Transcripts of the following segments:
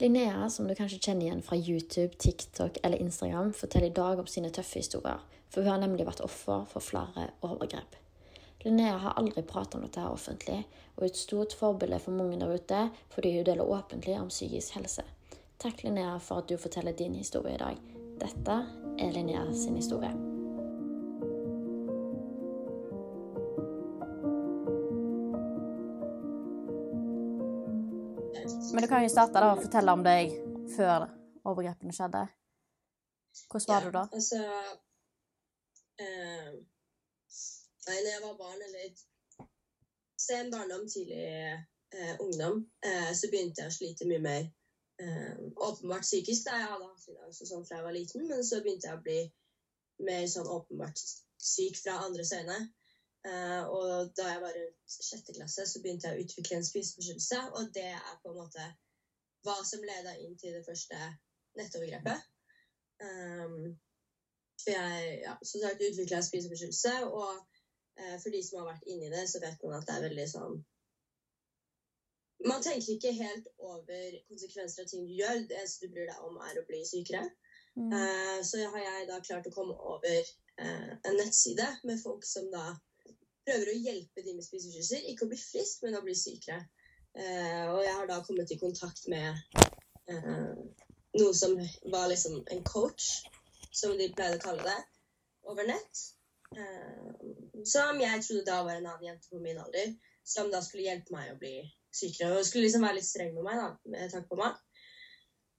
Linnea, som du kanskje kjenner igjen fra YouTube, TikTok eller Instagram, forteller i dag om sine tøffe historier, for hun har nemlig vært offer for flere overgrep. Linnea har aldri pratet om dette her offentlig, og er et stort forbilde for mange der ute fordi hun deler åpentlig om psykisk helse. Takk, Linnea, for at du forteller din historie i dag. Dette er Linnea sin historie. Men du kan jo starte da og fortelle om deg før overgrepene skjedde. Hvordan var du da? Altså eh, Nei, når jeg var barn, eller sen barndom, tidlig eh, ungdom, eh, så begynte jeg å slite mye mer eh, åpenbart psykisk. Da. Jeg hadde hatt angst og sånn fra jeg var liten, men så begynte jeg å bli mer sånn åpenbart syk fra andres øyne. Eh, og da jeg var rundt sjette klasse, så begynte jeg å utvikle en spiseforstyrrelse. Og det er på en måte hva som leda inn til det første nettovergrepet. Um, for jeg ja, som sagt utvikla en spiseforstyrrelse, og uh, for de som har vært inni det, så vet man at det er veldig sånn Man tenker ikke helt over konsekvenser av ting du gjør. Det eneste du bryr deg om, er å bli sykere. Mm. Eh, så har jeg da klart å komme over uh, en nettside med folk som da prøver å hjelpe de med spiseforstyrrelser. Ikke å bli frisk, men å bli sykere. Eh, og jeg har da kommet i kontakt med eh, noe som var liksom en coach, som de pleide å kalle det, over nett. Eh, som jeg trodde da var en annen jente på min alder, som da skulle hjelpe meg å bli sykere. Og skulle liksom være litt streng med meg, da, med tanke på meg.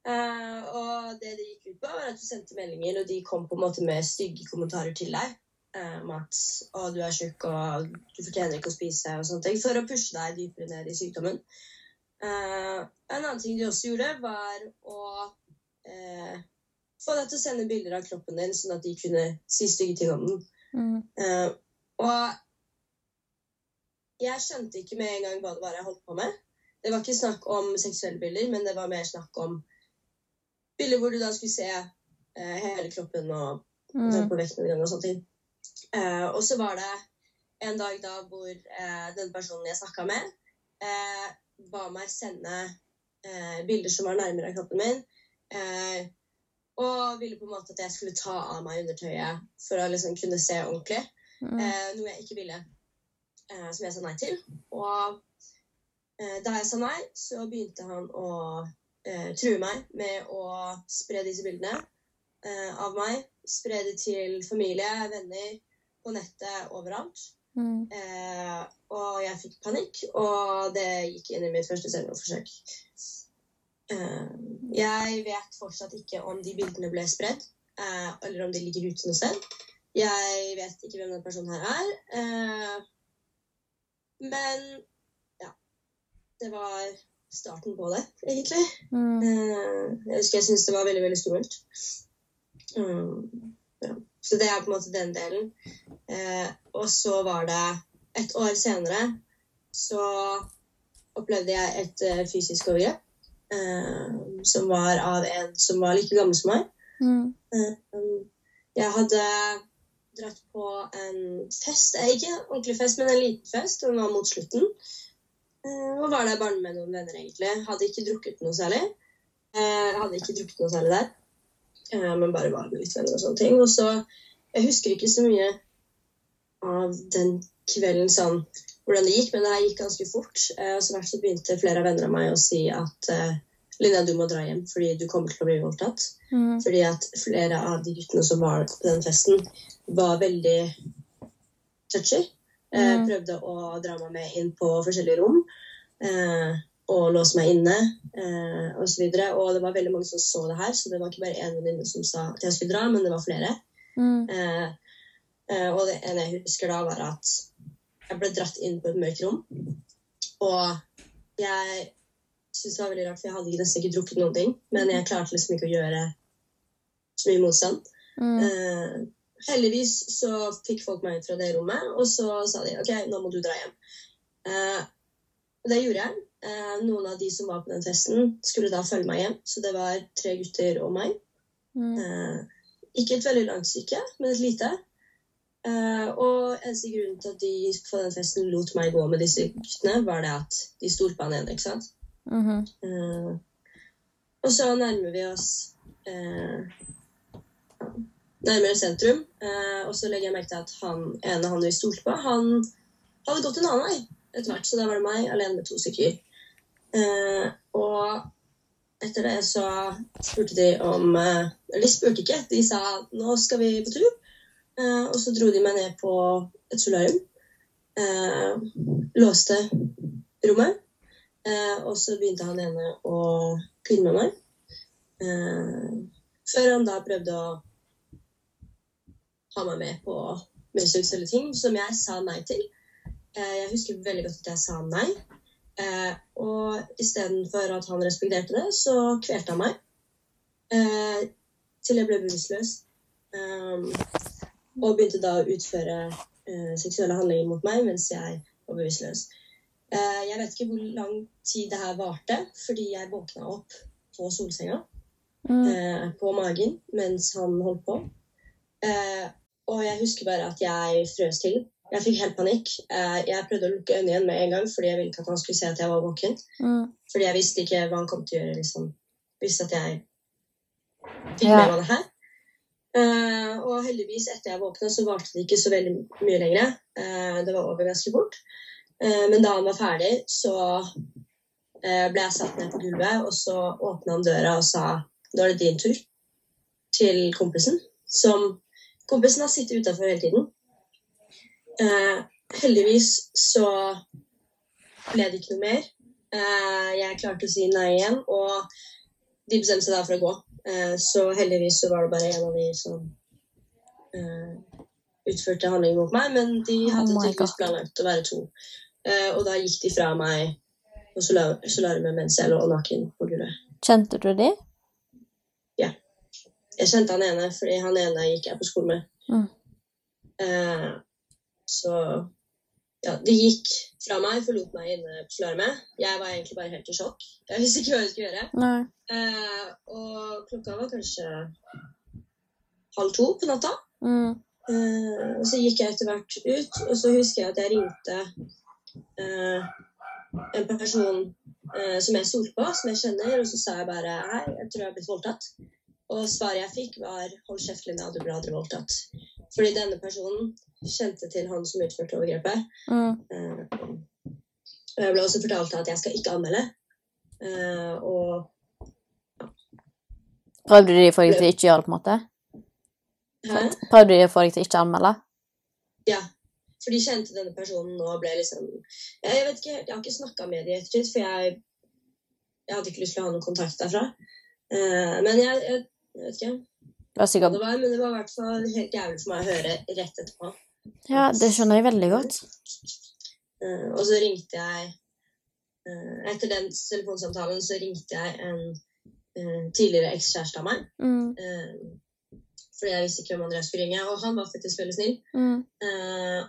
Og det det gikk ut på, var at du sendte meldinger, og de kom på en måte med stygge kommentarer til deg. Eh, om at å, du er tjukk, og du fortjener ikke å spise, og sånne ting. For å pushe deg dypere ned i sykdommen. Uh, en annen ting de også gjorde, var å uh, få deg til å sende bilder av kroppen din, sånn at de kunne si stygge ting om den. Mm. Uh, og jeg skjønte ikke med en gang hva det var jeg holdt på med. Det var ikke snakk om seksuelle bilder, men det var mer snakk om bilder hvor du da skulle se eh, hele kroppen og Mm. på vekten din og sånne ting. Eh, og så var det en dag da hvor eh, den personen jeg snakka med, eh, ba meg sende eh, bilder som var nærmere av kroppen min. Eh, og ville på en måte at jeg skulle ta av meg undertøyet for å liksom kunne se ordentlig. Mm. Eh, noe jeg ikke ville. Eh, som jeg sa nei til. Og eh, da jeg sa nei, så begynte han å eh, true meg med å spre disse bildene eh, av meg. Spre det til familie, venner, på nettet, overalt. Mm. Eh, og jeg fikk panikk, og det gikk inn i mitt første selvmordsforsøk. Eh, jeg vet fortsatt ikke om de bildene ble spredd, eh, eller om de ligger ute noe sted. Jeg vet ikke hvem den personen her er. Eh, men ja. Det var starten på det, egentlig. Mm. Eh, jeg husker jeg syntes det var veldig, veldig skummelt. Mm. Så det er på en måte den delen. Eh, og så var det et år senere så opplevde jeg et uh, fysisk overgrep. Uh, som var av en som var like gammel som meg. Mm. Uh, jeg hadde dratt på en fest, ikke en ordentlig fest, men en liten fest. Den var mot slutten. Og var der bare med noen venner, egentlig. Hadde ikke drukket noe særlig. Hadde ikke drukket noe særlig der, men bare var med litt venner og sånne ting. Og så, Jeg husker ikke så mye av den kvelden sånn hvordan det gikk, men det her gikk ganske fort. Eh, og så hvert så begynte flere av venner av meg å si at eh, Linnea, du må dra hjem fordi du kommer til å bli voldtatt. Mm. Fordi at flere av de guttene som var på den festen, var veldig touchy. Eh, Mm. Prøvde å dra meg med inn på forskjellige rom eh, og låse meg inne eh, osv. Og, så og det var veldig mange som så det her, så det var ikke bare én venninne som sa at jeg skulle dra, men det var flere. Mm. Eh, eh, og det ene jeg husker da, var at jeg ble dratt inn på et mørkt rom. Og jeg syntes det var veldig rart, for jeg hadde nesten ikke drukket noen ting. Men jeg klarte liksom ikke å gjøre så mye motstand. Mm. Eh, heldigvis så fikk folk meg ut fra det rommet, og så sa de OK, nå må du dra hjem. Eh, det gjorde jeg. Eh, noen av de som var på den festen, skulle da følge meg hjem. Så det var tre gutter og meg. Mm. Eh, ikke et veldig langt stykke, men et lite. Eh, og eneste grunnen til at de på den festen lot meg gå med disse guttene, var det at de stolte på han ene. ikke sant? Mhm. Eh, og så nærmer vi oss eh, nærmere sentrum. Eh, og så legger jeg merke til at han ene han vi stolte på, han hadde gått en annen vei etter hvert. Så da var det meg alene med to stykker. Eh, og etter det så spurte de om eh, Eller de spurte ikke, de sa nå skal vi på tur. Eh, og så dro de meg ned på et solarium. Eh, låste rommet. Eh, og så begynte han ene å kline med meg. Eh, før han da prøvde å ha meg med på mer seksuelle ting, som jeg sa nei til. Jeg husker veldig godt at jeg sa nei. Eh, og istedenfor at han respekterte det, så kvelte han meg. Eh, til jeg ble bevisstløs. Um, og begynte da å utføre eh, seksuelle handlinger mot meg mens jeg var bevisstløs. Eh, jeg vet ikke hvor lang tid det her varte, fordi jeg våkna opp på solsenga Mm. eh, på magen mens han holdt på. Eh, og jeg husker bare at jeg frøs til. Jeg fikk helt panikk. Eh, jeg prøvde å lukke øynene igjen med en gang, fordi jeg ville ikke at han skulle se at jeg var våken. Mm. Fordi jeg visste ikke hva han kom til å gjøre liksom, hvis at jeg fikk Ja. med meg det her. Eh, og heldigvis, etter jeg våkna, så varte det ikke så veldig mye lenger. Eh, det var over ganske fort. Men da han var ferdig, så ble jeg satt ned på gulvet, og så åpna han døra og sa nå er det din tur til kompisen. Som kompisen har sittet utafor hele tiden. Eh, heldigvis så ble det ikke noe mer. Eh, jeg klarte å si nei igjen, og de bestemte seg da for å gå. Eh, så heldigvis så var det bare en av de som eh, utførte handlingen mot meg, men de Oh hadde oh tydeligvis planlagt å være to. Eh, og da gikk de fra meg og solar- solariumet mens jeg lå naken på gulvet. Kjente du de? Jeg kjente han ene, fordi han ene gikk jeg på skole med. Mm. Så ja, det gikk fra meg, forlot meg inne på solariumet. Jeg var egentlig bare helt i sjokk. Jeg visste ikke hva jeg skulle gjøre. Eh, og klokka var kanskje halv to på natta. Mm. Eh, og så gikk jeg etter hvert ut, og så husker jeg at jeg ringte eh, en person eh, som jeg stolte på, som jeg kjenner, og så sa jeg bare hei, jeg tror jeg har blitt voldtatt. Og svaret jeg fikk, var hold kjeft, Linda, du ble aldri voldtatt. Fordi denne personen kjente til han som utførte overgrepet. Mm. Eh, og jeg ble også fortalt at jeg skal ikke anmelde. Eh, og Prøvde de å få deg til ikke gjøre det, på en måte? Hæ? Prøvde de å få deg til ikke anmelde? Ja. For de kjente denne personen og ble liksom Jeg, jeg vet ikke, jeg har ikke snakka med dem i ettertid, for jeg, jeg hadde ikke lyst til å ha noen kontakt derfra. Eh, men jeg, jeg, jeg vet ikke Det var sikkert det var, men det var i hvert fall helt jævlig for meg å høre rett etterpå. Ja, det skjønner jeg veldig godt. Uh, og så ringte jeg uh, Etter den telefonsamtalen så ringte jeg en uh, tidligere ekskjæreste av meg. Mm. fordi jeg visste ikke hvem andre jeg skulle ringe. Og han var faktisk veldig snill. Mm.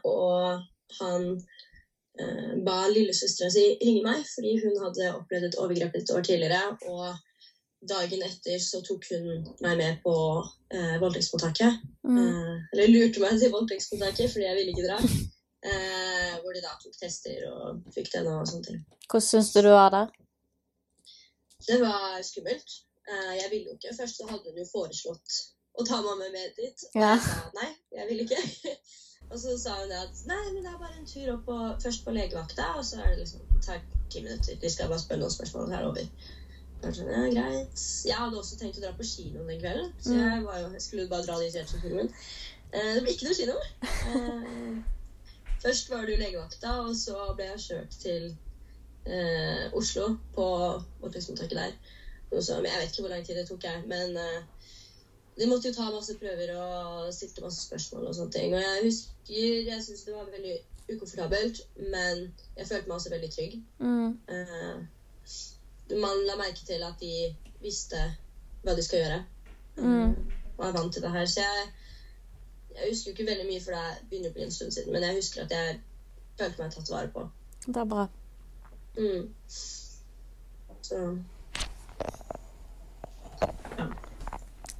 Og han ba lillesøstera si ringe meg, fordi hun hadde opplevd et overgrep et år tidligere. Og dagen etter så tok hun meg med på eh, voldtektsmottaket. Mm. Eh, eller lurte meg til voldtektsmottaket fordi jeg ville ikke dra. Eh, hvor de da tok tester og fikk DNA og sånne ting. Hvordan syns du du var der? Det var skummelt. Eh, jeg ville jo ikke. Først så hadde hun jo foreslått å ta mamma med dit. Og Ja. jeg sa nei, jeg vil ikke. og så sa hun det at nei, men det er bare en tur opp på, først på legevakta, og så er det liksom ta ti minutter. De skal bare spørre noen spørsmål, og så er det over. Jeg det er greit. Jeg hadde også tenkt å dra på kino den kvelden, så jeg, var jo, jeg skulle bare dra dit rett fra filmen. Eh, det ble ikke noe kino. Eh, først var det jo legevakta, og så ble jeg kjørt til eh, Oslo på voldtektsmottaket der. Så, jeg vet ikke hvor lang tid det tok, jeg, men de måtte jo ta masse prøver og stilte masse spørsmål og sånne ting. Og jeg husker jeg syns det var veldig ukomfortabelt, men jeg følte meg også veldig trygg. Mm. Eh, man la merke til at de visste hva de skal gjøre. Mm. Og er vant til det her. Så jeg, jeg husker ikke veldig mye, for det begynner å bli en stund siden. Men jeg husker at jeg følte meg tatt vare på. Det er bra. Mm. Så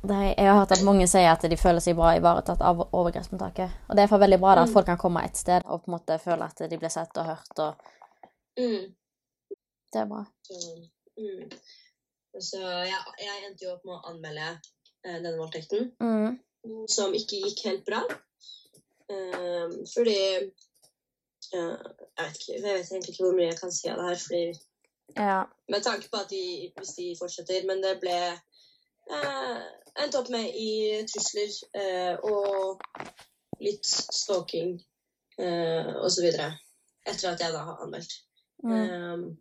jeg har hørt at mange sier at de føler seg bra ivaretatt av overgrepsmottaket. Og det er for veldig bra da, at Mm. folk kan komme et sted og på en måte føle at de blir sett og hørt. og mm. Det er bra. Så, mm. så jeg, jeg endte jo opp med å anmelde eh, denne voldtekten. Mm. som ikke gikk helt bra. Ehm, fordi eh, jeg, vet ikke, jeg vet egentlig ikke hvor mye jeg kan si av det her. Fordi, Ja. med tanke på at de, hvis de fortsetter Men det ble eh, endt opp med i trusler eh, og litt stalking eh, osv. Etter at jeg da har anmeldt. Mm.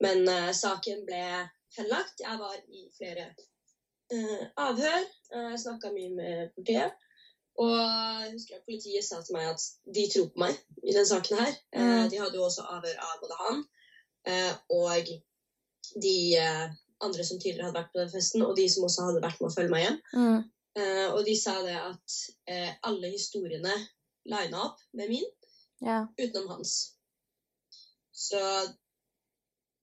Men uh, saken ble henlagt. Jeg var i flere uh, avhør. Uh, jeg snakka mye med politiet. Og jeg husker at politiet sa til meg at de tror på meg i denne saken her. Eh, Mm. de hadde jo også avhør av både han og de andre som tidligere hadde vært på den festen, og de som også hadde vært med å følge meg hjem. Mm. Og de sa det at alle historiene lina opp med min Ja. utenom hans. Så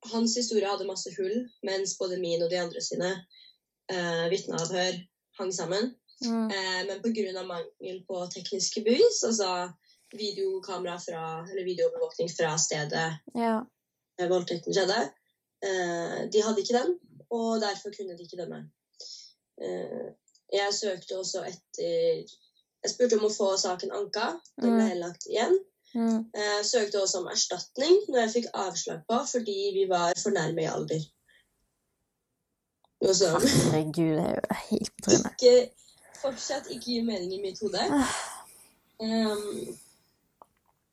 hans historie hadde masse hull, mens både min og de andre sine eh, vitneavhør hang sammen. Mm. Eh, men pga. mangel på tekniske bevis, altså videokamera fra, eller videoovervåkning fra stedet Ja. voldtekten skjedde, eh, de hadde ikke den, og derfor kunne de ikke dømme. Eh, jeg søkte også etter Jeg spurte om å få saken anka. Den ble Mm. henlagt igjen. Mm. Jeg søkte også om erstatning, noe jeg fikk avslag på fordi vi var for nærme i alder. Noe som Herregud, det er jo helt trynet. ikke, fortsatt ikke gir mening i mitt hode. Um,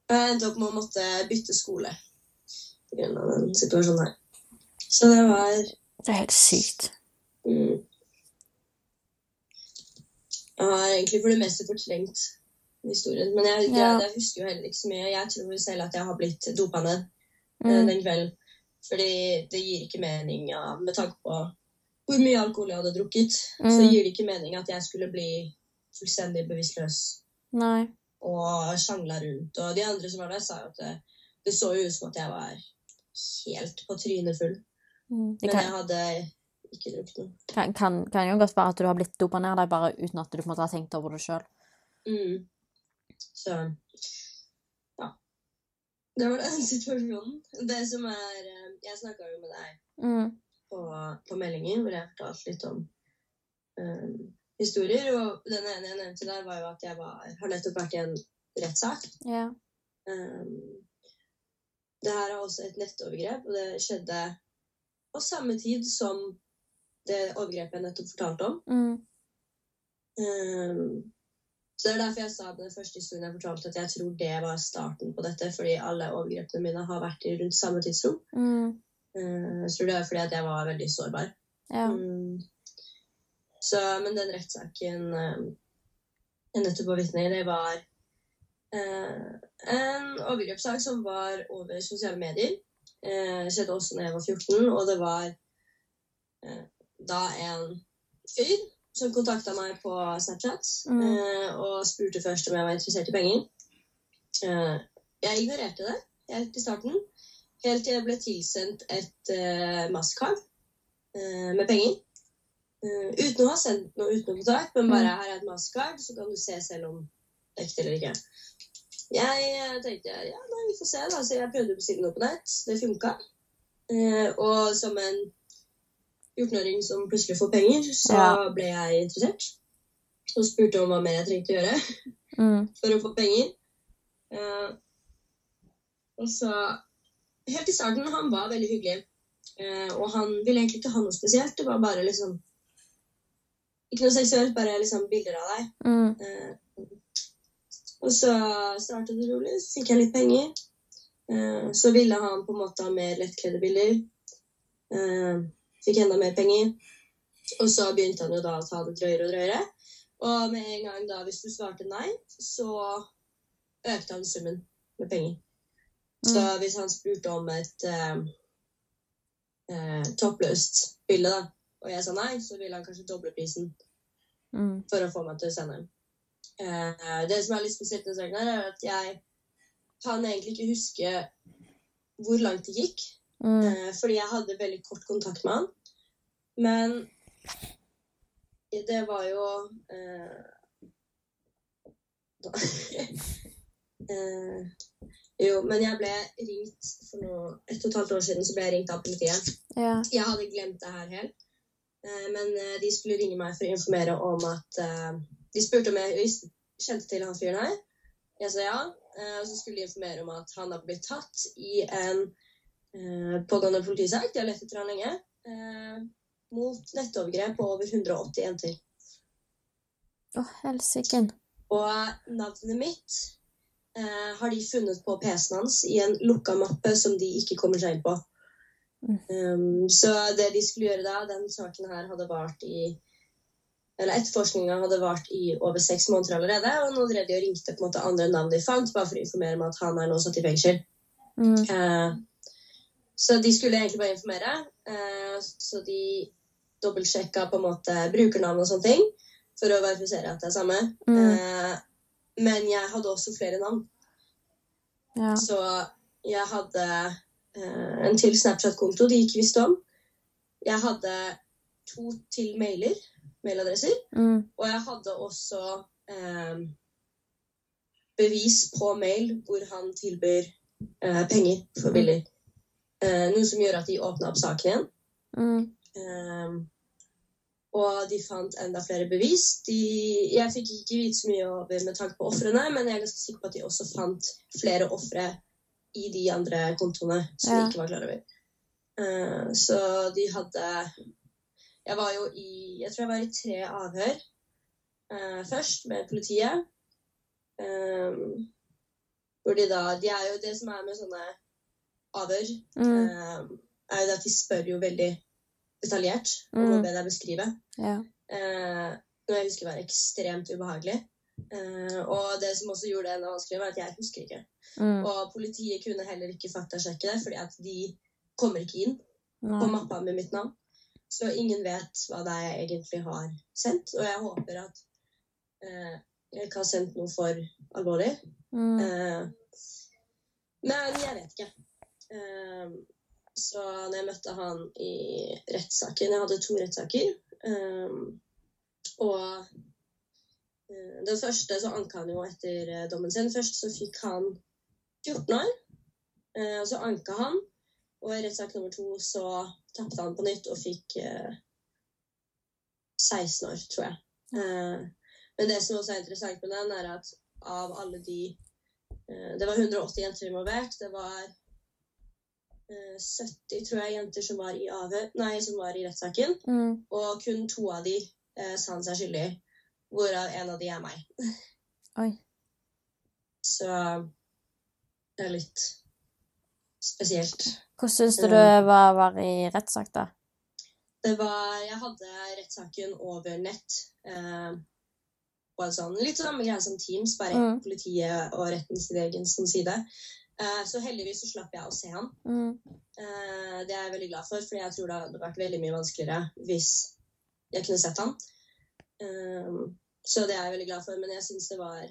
jeg endte opp med å måtte bytte skole pga. den situasjonen her. Så det var Det er helt sykt. mm, Jeg har egentlig for det meste fortrengt historien. Men jeg, Ja. jeg, jeg husker jo heller ikke så mye. Jeg tror selv at jeg har blitt dopa ned eh, Mm. den kvelden. Fordi det gir ikke mening ja, med tanke på hvor mye alkohol jeg hadde drukket. Så Mm. gir det ikke mening at jeg skulle bli fullstendig bevisstløs Nei. og sjangla rundt. Og de andre som var der, sa jo at det, det så jo ut som at jeg var helt på trynet full. Mm. Men jeg hadde ikke drukket noe. kan, kan, kan jo godt være at du har blitt dopa ned deg bare uten at du på en måte har tenkt over det sjøl. Mm. Så ja. Det var den situasjonen. Det som er eh, Jeg snakka jo med deg Mm. på, på meldinger hvor jeg fortalte litt om um, historier. Og den ene jeg nevnte der, var jo at jeg var, har nettopp vært i en rettssak. Ja. Um, det her er også et nettovergrep, og det skjedde på samme tid som det overgrepet jeg nettopp fortalte om. Mm. Um, så det er derfor jeg sa den første historien jeg fortalte, at jeg tror det var starten på dette, fordi alle overgrepene mine har vært i rundt samme tidsrom. Mm. Uh, jeg tror det er fordi at jeg var veldig sårbar. Ja. Mm. Så, men den rettssaken um, jeg nettopp var vitne i, det var eh, en overgrepssak som var over sosiale medier. Det skjedde også da jeg var 14, og det var eh, da en fyr som kontakta meg på Snapchat Mm. eh, og spurte først om jeg var interessert i penger. Eh, jeg ignorerte det helt i starten. Helt til jeg ble tilsendt et uh, Mastercard uh, med penger. Uh, uten å ha sendt noe utenkontrakt, men bare her er et Mastercard, så kan du se selv om det er ekte eller ikke. Jeg tenkte ja, nei, vi får se, da. Så jeg prøvde å bestille noe på nett. Det funka. og som en 14-åring som plutselig får penger, så ja. ble jeg interessert. Og spurte om hva mer jeg trengte å gjøre mm. for å få penger. Uh, og så Helt i starten han var veldig hyggelig. Uh, og han ville egentlig ikke ha noe spesielt. Det var bare liksom Ikke noe seksuelt, bare liksom bilder av deg. Mm. Uh, og så startet det rolig, så fikk jeg litt penger. så ville han på en måte ha mer lettkledde bilder. Fikk enda mer penger. Og så begynte han jo da å ta det drøyere og drøyere. Og med en gang da, hvis du svarte nei, så økte han summen med penger. Så mm. hvis han spurte om et eh, eh, toppløst bilde, da, og jeg sa nei, så ville han kanskje doble prisen mm. for å få meg til å sende. Eh, det som er litt spesielt med saken, her, er at jeg kan egentlig ikke huske hvor langt det gikk. Mm. Eh, fordi jeg hadde veldig kort kontakt med han. Men det var jo eh, eh, Jo, men jeg ble ringt for noe, et og et halvt år siden så ble jeg ringt av politiet. Ja. Jeg hadde glemt det her helt. Eh, men eh, de skulle ringe meg for å informere om at eh, De spurte om jeg kjente til han fyren her. Jeg sa ja. Eh, og så skulle de informere om at han har blitt tatt i en pågående politisak. De har lett etter han lenge mot nettovergrep på over 180 jenter. Å, oh, helsike. Og navnet mitt eh, har de funnet på PC-en hans i en lukka mappe som de ikke kommer seg inn på. Mm. Um, så det de skulle gjøre da, den saken her hadde vart i eller Etterforskninga hadde vart i over seks måneder allerede, og nå drev de og ringte på en måte andre navn de fant, bare for å informere om at han er nå satt i fengsel. Mm. Uh, så de skulle egentlig bare informere. Uh, så de dobbeltsjekka på en måte brukernavn og sånne ting for å verifisere at det er samme. Mm. Eh, men jeg hadde også flere navn. Ja. Så jeg hadde eh, en til Snapchat-konto de ikke visste om. Jeg hadde to til mailer, mailadresser. Mm. Og jeg hadde også eh, bevis på mail hvor han tilbyr eh, penger for bilder. Eh, noe som gjør at de åpna opp saken igjen. Mm. Um, og de fant enda flere bevis. De, jeg fikk ikke vite så mye over med tanke på ofrene, men jeg er ganske sikker på at de også fant flere ofre i de andre kontoene som ja. de ikke var klar over. Uh, så de hadde Jeg var jo i Jeg tror jeg var i tre avhør uh, først med politiet. Um, hvor de da De er jo det som er med sånne avhør, mm. uh, er jo det at de spør jo veldig detaljert og må mm. be deg beskrive. Ja. Eh, noe jeg husker var ekstremt ubehagelig. Eh, og det som også gjorde det enda vanskeligere, var at jeg husker ikke. Mm. Og politiet kunne heller ikke faktasjekke det, fordi at de kommer ikke inn Nei. på mappa med mitt navn. Så ingen vet hva det er jeg egentlig har sendt. Og jeg håper at eh, jeg ikke har sendt noe for alvorlig. Mm. Eh, men jeg vet ikke. Eh, så når jeg møtte han i rettssaken Jeg hadde to rettssaker. Um, og uh, den første så anka han jo etter uh, dommen sin. Først så fikk han 14 år. Uh, og så anka han. Og i rettssak nummer to så tapte han på nytt og fikk 16 år, tror jeg. men det som også er interessant med den, er at av alle de Det var 180 jenter involvert. Det var 70 eh, tror jeg, jenter som var i avhør, nei, som var i rettssaken. Mm. Og kun to av de eh, sa han seg skyldig, hvorav en av de er meg. Oi. Så det er litt spesielt. Hvordan syns du det var å være i rettssak, da? Det var Jeg hadde rettssaken over nett. Eh, og sånn, litt sånn greie som Teams, bare mm. politiet og rettens egen side. Eh, så heldigvis så slapp jeg å se han. Mm. Eh, det er jeg veldig glad for, for jeg tror det hadde vært veldig mye vanskeligere hvis jeg kunne sett han. Eh, så det er jeg veldig glad for, men jeg syns det var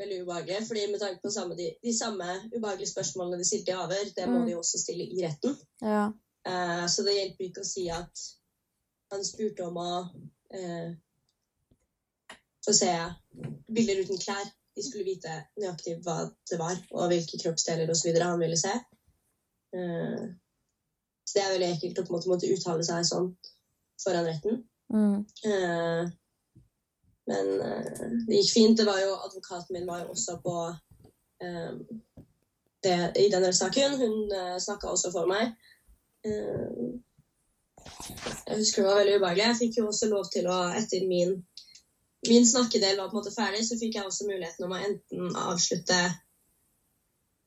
veldig ubehagelig. fordi med tanke på samme, de, de, samme ubehagelige spørsmålene de stilte i avhør, det må mm. de også stille i retten. Ja. Så det hjelper ikke å si at han spurte om å uh, få se bilder uten klær. De skulle vite nøyaktig hva det var, og hvilke kroppsdeler osv. han ville se. Uh, så det er veldig ekkelt å på en måte måtte uttale seg sånn foran retten. Mm. Men uh, det gikk fint. Det var jo, Advokaten min var jo også på det, i denne saken. Hun uh, eh, snakka også for meg. Jeg husker det var veldig ubehagelig. Jeg fikk jo også lov til å, etter min, min snakkedel var på en måte ferdig, så fikk jeg også muligheten om å enten avslutte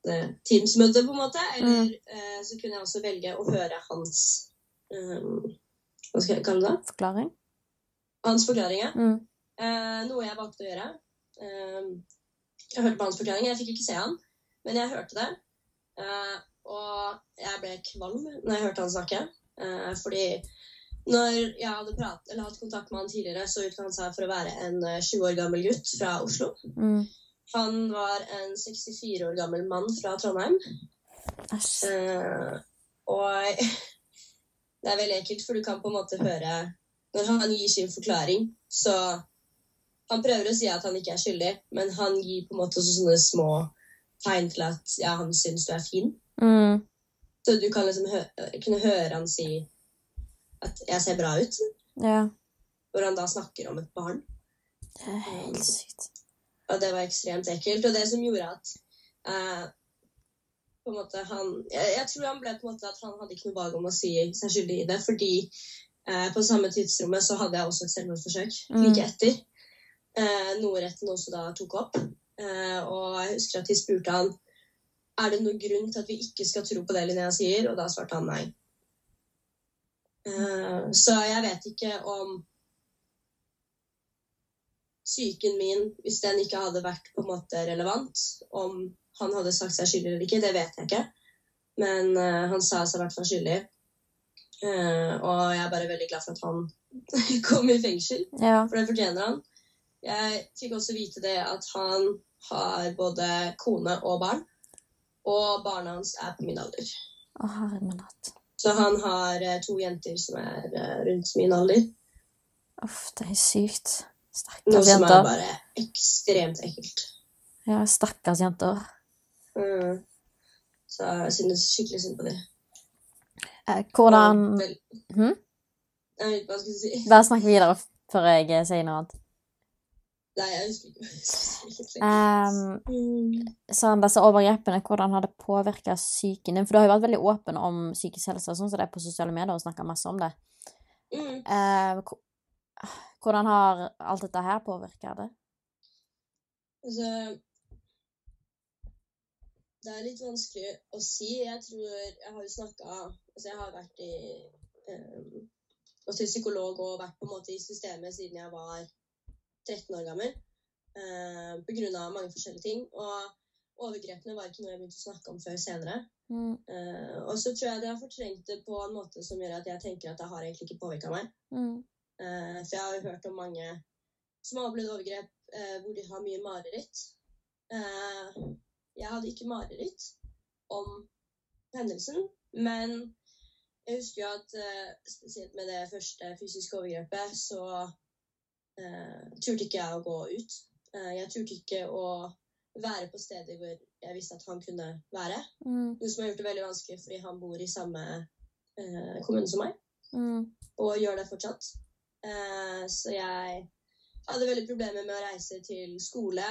Teams-møtet, på en måte, eller mm. så kunne jeg også velge å høre hans um, Hva skal jeg kalle det? Forklaring? Hans forklaring, ja. Mm. Uh, noe jeg valgte å gjøre. Uh, jeg hørte på hans forklaring. Jeg fikk ikke se han, men jeg hørte det. Uh, og jeg ble kvalm når jeg hørte han snakke. Eh, fordi når jeg hadde prat, eller hatt kontakt med han tidligere, så utga han seg for å være en 20 eh, år gammel gutt fra Oslo. Mm. Han var en 64 år gammel mann fra Trondheim. Uh, og det er veldig ekkelt, for du kan på en måte høre Når han gir sin forklaring, så han prøver å si at han ikke er skyldig, men han gir på en måte også sånne små tegn til at ja, han syns du er fin. Mm. Så du kan liksom hø kunne høre han si at 'jeg ser bra ut'. Ja. Hvor han da snakker om et barn. Det er helt sykt. Og det var ekstremt ekkelt. Og det som gjorde at uh, på en måte han jeg, jeg, tror han ble på en måte at han hadde ikke noe valg om å si seg skyldig i det, fordi uh, på samme tidsrommet så hadde jeg også et selvmordsforsøk mm. like etter. Uh, noe retten også da tok opp. Og jeg husker at de spurte han er det noen grunn til at vi ikke skal tro på det Linnea sier, og da svarte han nei. Eh, så jeg vet ikke om psyken min, hvis den ikke hadde vært på en måte relevant, om han hadde sagt seg skyldig eller ikke, det vet jeg ikke. Men uh, han sa seg i hvert fall skyldig. Uh, og jeg er bare veldig glad for at han kom i fengsel, ja. for det fortjener han. Jeg fikk også vite det at han har både kone og barn. Og barna hans er på min alder. Å, herre Så han har eh, to jenter som er eh, rundt min alder. Uff, det er sykt. Stakkars jenter. Noe som er bare ekstremt ekkelt. Ja, stakkars jenter. Mm. Så jeg synes skikkelig synd på dem. Eh, hvordan hm? Nei, hva skal jeg si? Bare snakk videre før jeg eh, sier noe annet. Nei, jeg husker ikke. Um, disse overgrepene, hvordan har det påvirka psyken din? For du har jo vært veldig åpen om psykisk helse sånn som det er på sosiale medier, og snakka masse om det. Mm. Uh, hvordan har alt dette her påvirka det? Altså Det er litt vanskelig å si. Jeg tror Jeg har jo snakka Altså, jeg har vært i um, Også til psykolog og vært på en måte i systemet siden jeg var 13 år gammel eh, pga. mange forskjellige ting. Og overgrepene var ikke noe jeg begynte å snakke om før senere. Mm. Eh, og så tror jeg det har fortrengt det på en måte som gjør at jeg tenker at det har egentlig ikke påvirka meg. Mm. Eh, for jeg har jo hørt om mange som har opplevd overgrep eh, hvor de har mye mareritt. Eh, jeg hadde ikke mareritt om hendelsen, men jeg husker jo at eh, spesielt med det første fysiske overgrepet, så turte ikke jeg å gå ut. Uh, jeg turte ikke å være på steder hvor jeg visste at han kunne være. Mm. Noe som har gjort det veldig vanskelig fordi han bor i samme uh, kommune som meg. Mm. Og gjør det fortsatt. så jeg hadde veldig problemer med å reise til skole,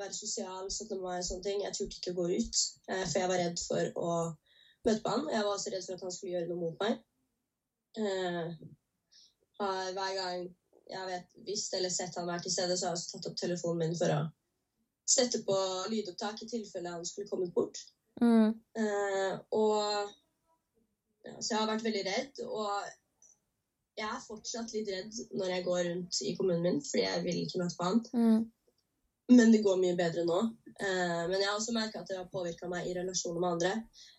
være sosial, 17. og sånne ting. Jeg turte ikke å gå ut, for jeg var redd for å møte på han. Jeg var også redd for at han skulle gjøre noe mot meg. hver gang jeg vet, visst eller sett han være til stede, så har jeg også tatt opp telefonen min for å sette på lydopptak i tilfelle han skulle kommet bort. Mm. Uh, og ja, Så jeg har vært veldig redd. Og jeg er fortsatt litt redd når jeg går rundt i kommunen min, fordi jeg vil ikke møte på han. Mm. Men det går mye bedre nå. Uh, men jeg har også merka at det har påvirka meg i relasjoner med andre.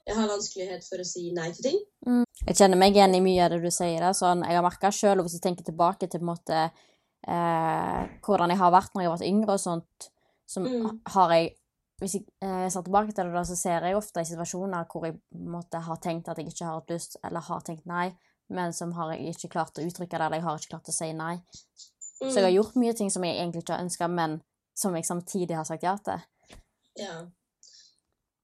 Jeg har vanskelighet for å si nei til ting. Mm. Jeg kjenner meg igjen i mye av det du sier. Sånn, jeg har merka sjøl, hvis jeg tenker tilbake til måte, eh, hvordan jeg har vært når jeg har vært yngre og sånt, så Mm. har jeg Hvis jeg eh, ser tilbake til det, så ser jeg ofte i situasjoner hvor jeg måte har tenkt at jeg ikke har hatt lyst, eller har tenkt nei, men som har jeg ikke klart å uttrykke det, eller jeg har ikke klart å si nei. Så jeg har Mm. gjort mye ting som jeg egentlig ikke har ønska, men som jeg samtidig har sagt ja til. Ja.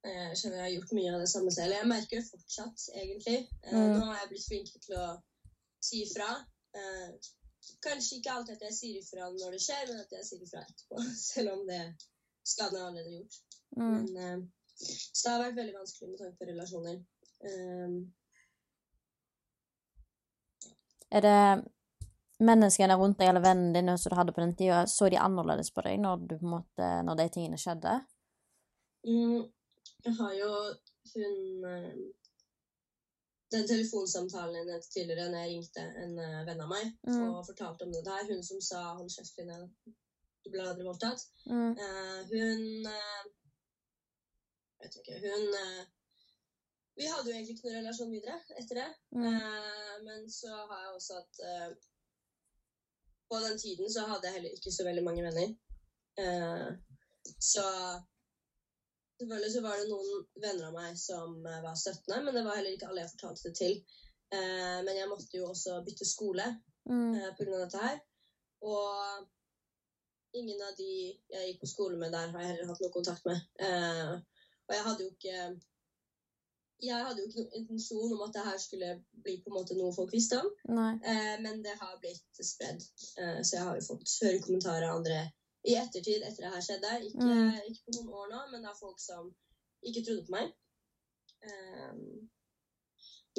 Jeg skjønner jeg har gjort mye av det samme selv. Jeg merker det fortsatt, egentlig. Eh, Mm. Nå har jeg blitt flinkere til å si ifra. Eh, Kanskje ikke alltid at jeg sier ifra når det skjer, men at jeg sier ifra etterpå. Selv om det skaden er allerede gjort. Mm. Men, eh, så det har vært veldig vanskelig med tanke på relasjoner. Um, Er det menneskene rundt deg eller vennene dine som du hadde på den tida, så de annerledes på deg når, du, på en måte, når de tingene skjedde? Mm, jeg har jo hun eh, Den telefonsamtalen hennes tidligere når jeg ringte en eh, venn av meg Mm. og fortalte om det der, hun som sa 'hold kjeft, kvinne, du ble aldri voldtatt', Mm. eh, hun Vet ikke. Hun Vi hadde jo egentlig ikke noen relasjon videre etter det. Mm. Eh, men så har jeg også at eh, På den tiden så hadde jeg heller ikke så veldig mange venner. Eh, så Selvfølgelig så var det noen venner av meg som eh, var støttende, men det var heller ikke alle jeg fortalte det til. Eh, men jeg måtte jo også bytte skole Mm. eh, pga. dette her. Og ingen av de jeg gikk på skole med der, har jeg heller hatt noe kontakt med. Eh, og jeg hadde jo ikke jeg hadde jo ikke noen intensjon om at det her skulle bli på en måte noe folk visste om. Eh, men det har blitt spredd. Eh, så jeg har jo fått høre kommentarer av andre i ettertid etter det her skjedde. Ikke, Mm. ikke på noen år nå, men det er folk som ikke trodde på meg. Um,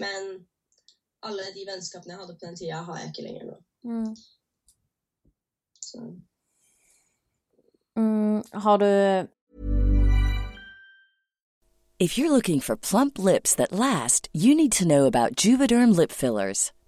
men alle de vennskapene jeg hadde på den tida, har jeg ikke lenger nå. Mm. Så. Mm. Har du If you're looking for plump lips that last, you need to know about Juvederm lip fillers.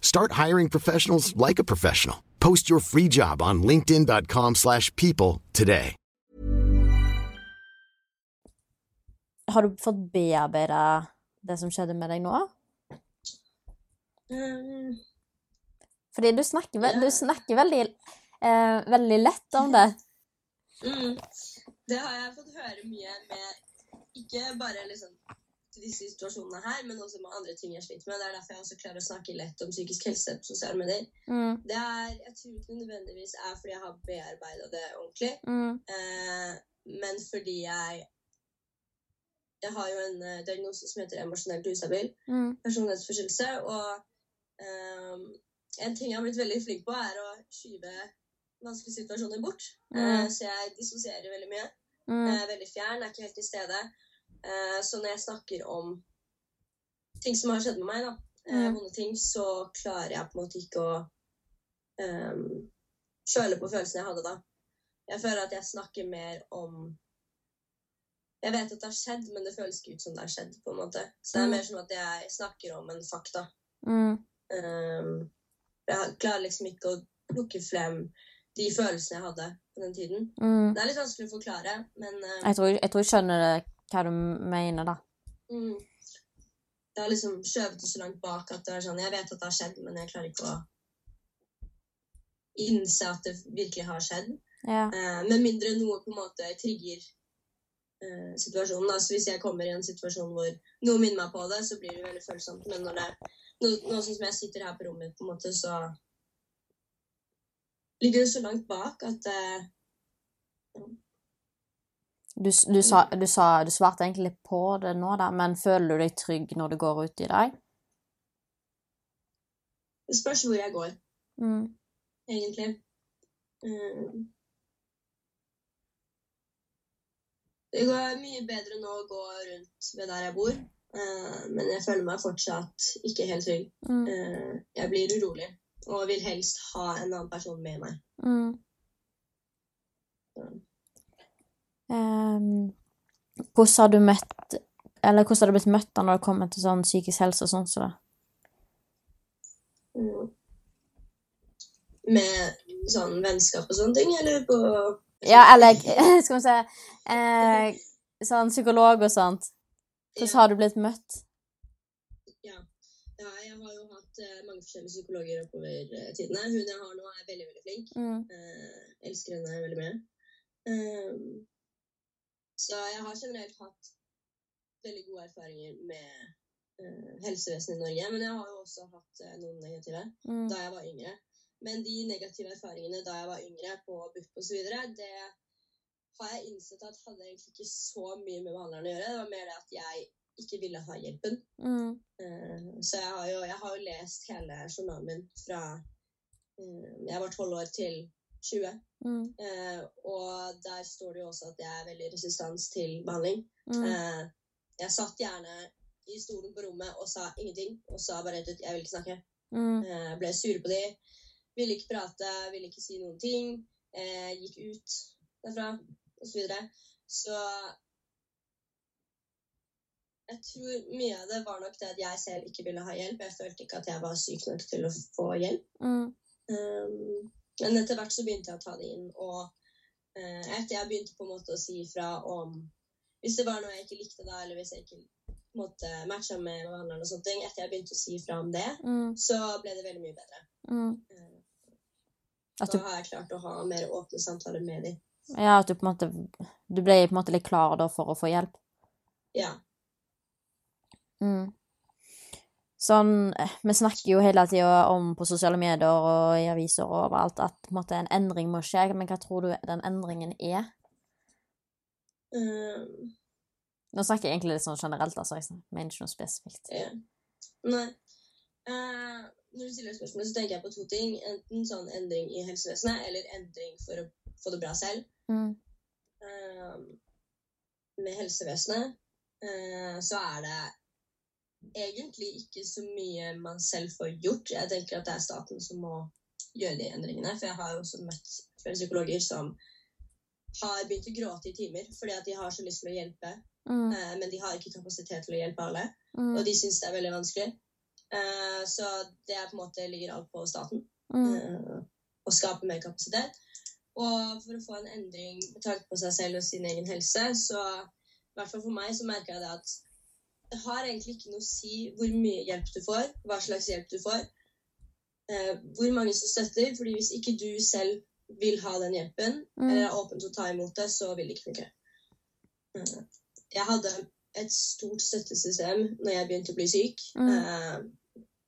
Start hiring professionals like a professional. Post your free job on linkedin.com/people slash people today. Har du fått bearbeida det som skjedde med deg nå? Um, Fordi du snakker, ve Ja. du snakker veldig, eh, veldig lett om det. mm, det har jeg fått høre mye med ikke bare liksom disse situasjonene her, men også med andre ting jeg sliter med. Det er derfor jeg også klarer å snakke lett om psykisk helse på sosiale medier. Mm, Det er, Jeg tror ikke nødvendigvis er fordi jeg har bearbeida det ordentlig, mm, eh, men fordi jeg Jeg har jo en uh, diagnose som heter emosjonelt ustabil mm, personlighetsforstyrrelse. Og um, en ting jeg har blitt veldig flink på, er å skyve vanskelige situasjoner bort. Mm. Eh, så jeg dissosierer veldig mye. mm, er veldig fjern, er ikke helt til stede. Eh, så når jeg snakker om ting som har skjedd med meg, da, eh, Mm. vonde ting, så klarer jeg på en måte ikke å um, kjøle på følelsene jeg hadde da. Jeg føler at jeg snakker mer om Jeg vet at det har skjedd, men det føles ikke ut som det har skjedd. på en måte. Så det er Mm. mer som at jeg snakker om en fakta. mm. Um, jeg klarer liksom ikke å plukke frem de følelsene jeg hadde på den tiden. mm. Det er litt vanskelig å forklare, men um, Jeg, tror, jeg tror jeg skjønner det hva du mener, da. Mm. Jeg har liksom skjøvet det så langt bak at det er sånn Jeg vet at det har skjedd, men jeg klarer ikke å innse at det virkelig har skjedd. Ja. Eh, med mindre noe på en måte trigger eh, situasjonen. Altså hvis jeg kommer i en situasjon hvor noe minner meg på det, så blir det veldig følsomt. Men når det nå, nå som jeg sitter her på rommet, på en måte, så ligger det så langt bak at eh, Du, du, sa, du, sa, du svarte egentlig litt på det nå, da, men føler du deg trygg når du går ut i dag? Det spørs hvor jeg går, Mm. egentlig. Eh, det går mye bedre nå å gå rundt ved der jeg bor, eh, men jeg føler meg fortsatt ikke helt trygg. Mm. Eh, jeg blir urolig og vil helst ha en annen person med meg. Mm. Ehm, hvordan har du møtt Eller hvordan har du blitt møtt da når det kommer til sånn psykisk helse og sånn som det? Mm. Med sånn vennskap og sånne ting, eller på Ja, eller skal vi se eh, Sånn psykolog og sånt. Hvordan har du blitt møtt? Ja. ja, jeg har jo hatt eh, mange forskjellige psykologer oppover eh, tidene. Hun jeg har nå, er veldig, veldig flink. Mm. Eh, elsker henne veldig mye. Ehm, så jeg har generelt hatt veldig gode erfaringer med uh, helsevesenet i Norge. Men jeg har jo også hatt uh, noen negative Mm. da jeg var yngre. Men de negative erfaringene da jeg var yngre på BUP osv., det har jeg innsett at hadde egentlig ikke så mye med behandleren å gjøre. Det var mer det at jeg ikke ville ha hjelpen. Mm. Uh, Så jeg har, jo, jeg har jo lest hele journalen min fra jeg var 12 år til 20. Mm. Eh, og der står det jo også at jeg er veldig resistans til behandling. Mm. Eh, jeg satt gjerne i stolen på rommet og sa ingenting, og sa bare rett ut 'jeg vil ikke snakke'. Mm. Eh, ble sur på de, ville ikke prate, ville ikke si noen ting. Eh, gikk ut derfra, osv. Så, videre. så jeg tror mye av det var nok det at jeg selv ikke ville ha hjelp. Jeg følte ikke at jeg var syk nok til å få hjelp. Mm. Um, men etter hvert så begynte jeg å ta det inn, og eh, etter jeg begynte på en måte å si ifra om Hvis det var noe jeg ikke likte da, eller hvis jeg ikke på en måte matcha med behandleren og sånne ting, etter jeg begynte å si ifra om det, Mm. så ble det veldig mye bedre. Mm. Eh, Da du, har jeg klart å ha mer åpne samtaler med dem. ja, at du på en måte Du ble på en måte litt klar da for å få hjelp? Ja. Mm. Sånn eh, Vi snakker jo hele tida om på sosiale medier og i aviser og overalt at på en måte en endring må skje, men hva tror du den endringen er? Um, Nå snakker jeg egentlig litt sånn generelt, altså. Jeg mener ikke noe spesifikt. ja. Nei. Uh, når du stiller spørsmål, så tenker jeg på to ting. Enten sånn endring i helsevesenet, eller endring for å få det bra selv. Mm. Eh, med helsevesenet uh, så er det egentlig ikke så mye man selv får gjort. Jeg tenker at det er staten som må gjøre de endringene. For jeg har jo også møtt flere psykologer som har begynt å gråte i timer fordi at de har så lyst til å hjelpe, Mm. eh, men de har ikke kapasitet til å hjelpe alle. Mm. Og de syns det er veldig vanskelig. Eh, så det er på en måte ligger alt på staten Mm. eh, å skape mer kapasitet. Og for å få en endring med tanke på seg selv og sin egen helse, så i hvert fall for meg så merker jeg det at har egentlig ikke noe å si hvor mye hjelp du får, hva slags hjelp du får, eh, hvor mange som støtter. fordi hvis ikke du selv vil ha den hjelpen, Mm. eller er åpen til å ta imot det, så vil det ikke funke. Eh, jeg hadde et stort støttesystem når jeg begynte å bli syk. Mm. Eh,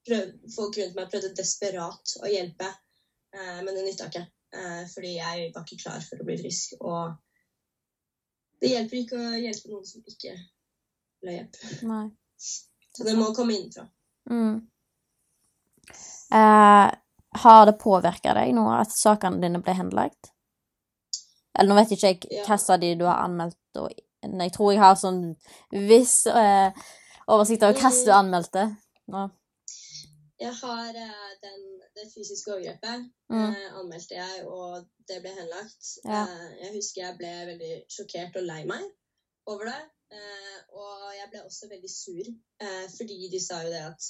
prøv, folk rundt meg prøvde desperat å hjelpe, eh, men det nytta ikke. Eh, fordi jeg var ikke klar for å bli frisk. Og det hjelper ikke å hjelpe noen som ikke ha hjelp. Nei. Så det må komme innenfra. Mm. Eh, har det påvirka deg nå at sakene dine ble henlagt? Eller nå vet ikke jeg Ja. hvilke av de du har anmeldt, og jeg tror jeg har sånn viss eh, oversikt over hvilke du anmeldte. Nå. Jeg har eh, den, det fysiske overgrepet Mm. eh, anmeldte jeg, og det ble henlagt. Ja. Eh, jeg husker jeg ble veldig sjokkert og lei meg over det. Eh, og jeg ble også veldig sur, eh, fordi de sa jo det at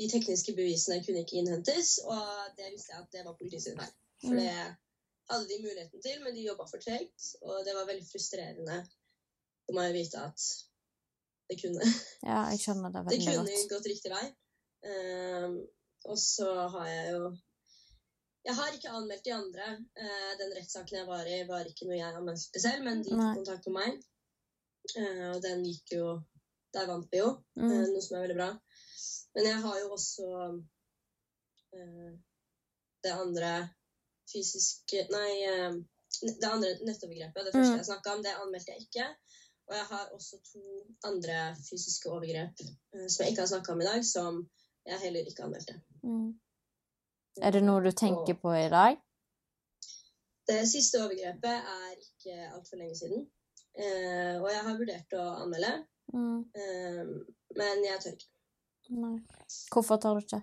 de tekniske bevisene kunne ikke innhentes, og det visste jeg at det var politiet sin feil. For Mm. det hadde de muligheten til, men de jobba for tregt, og det var veldig frustrerende for meg å vite at det kunne. Ja, jeg skjønner det Det kunne godt. gått riktig vei. Ehm, og så har jeg jo Jeg har ikke anmeldt de andre. Eh, den rettssaken jeg var i, var ikke noe jeg anmeldte selv, men de tok kontakt med meg. Eh, og den gikk jo Der vant vi jo, Mm. eh, noe som er veldig bra. Men jeg har jo også eh, det andre fysiske Nei, det andre nettovergrepet, det første Mm. jeg snakka om, det anmeldte jeg ikke. Og jeg har også to andre fysiske overgrep som jeg ikke har snakka om i dag, som jeg heller ikke anmeldte. Mm. Er det noe du tenker på i dag? Det siste overgrepet er ikke altfor lenge siden. Eh, og jeg har vurdert å anmelde, Mm. eh, men jeg tør ikke. Nei. Hvorfor tør du ikke?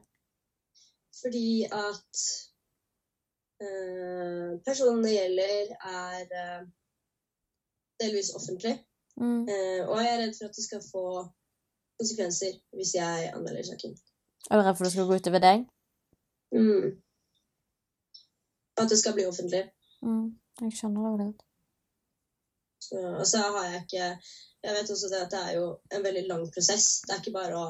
Fordi at eh, personen det gjelder, er eh, delvis offentlig. Mm. Eh, og jeg er redd for at det skal få konsekvenser hvis jeg anmelder saken. Er du redd for det skal gå utover deg? Mm. At det skal bli offentlig. Mm. Jeg skjønner det veldig godt. Så, og så har jeg ikke Jeg vet også det at det er jo en veldig lang prosess. Det er ikke bare å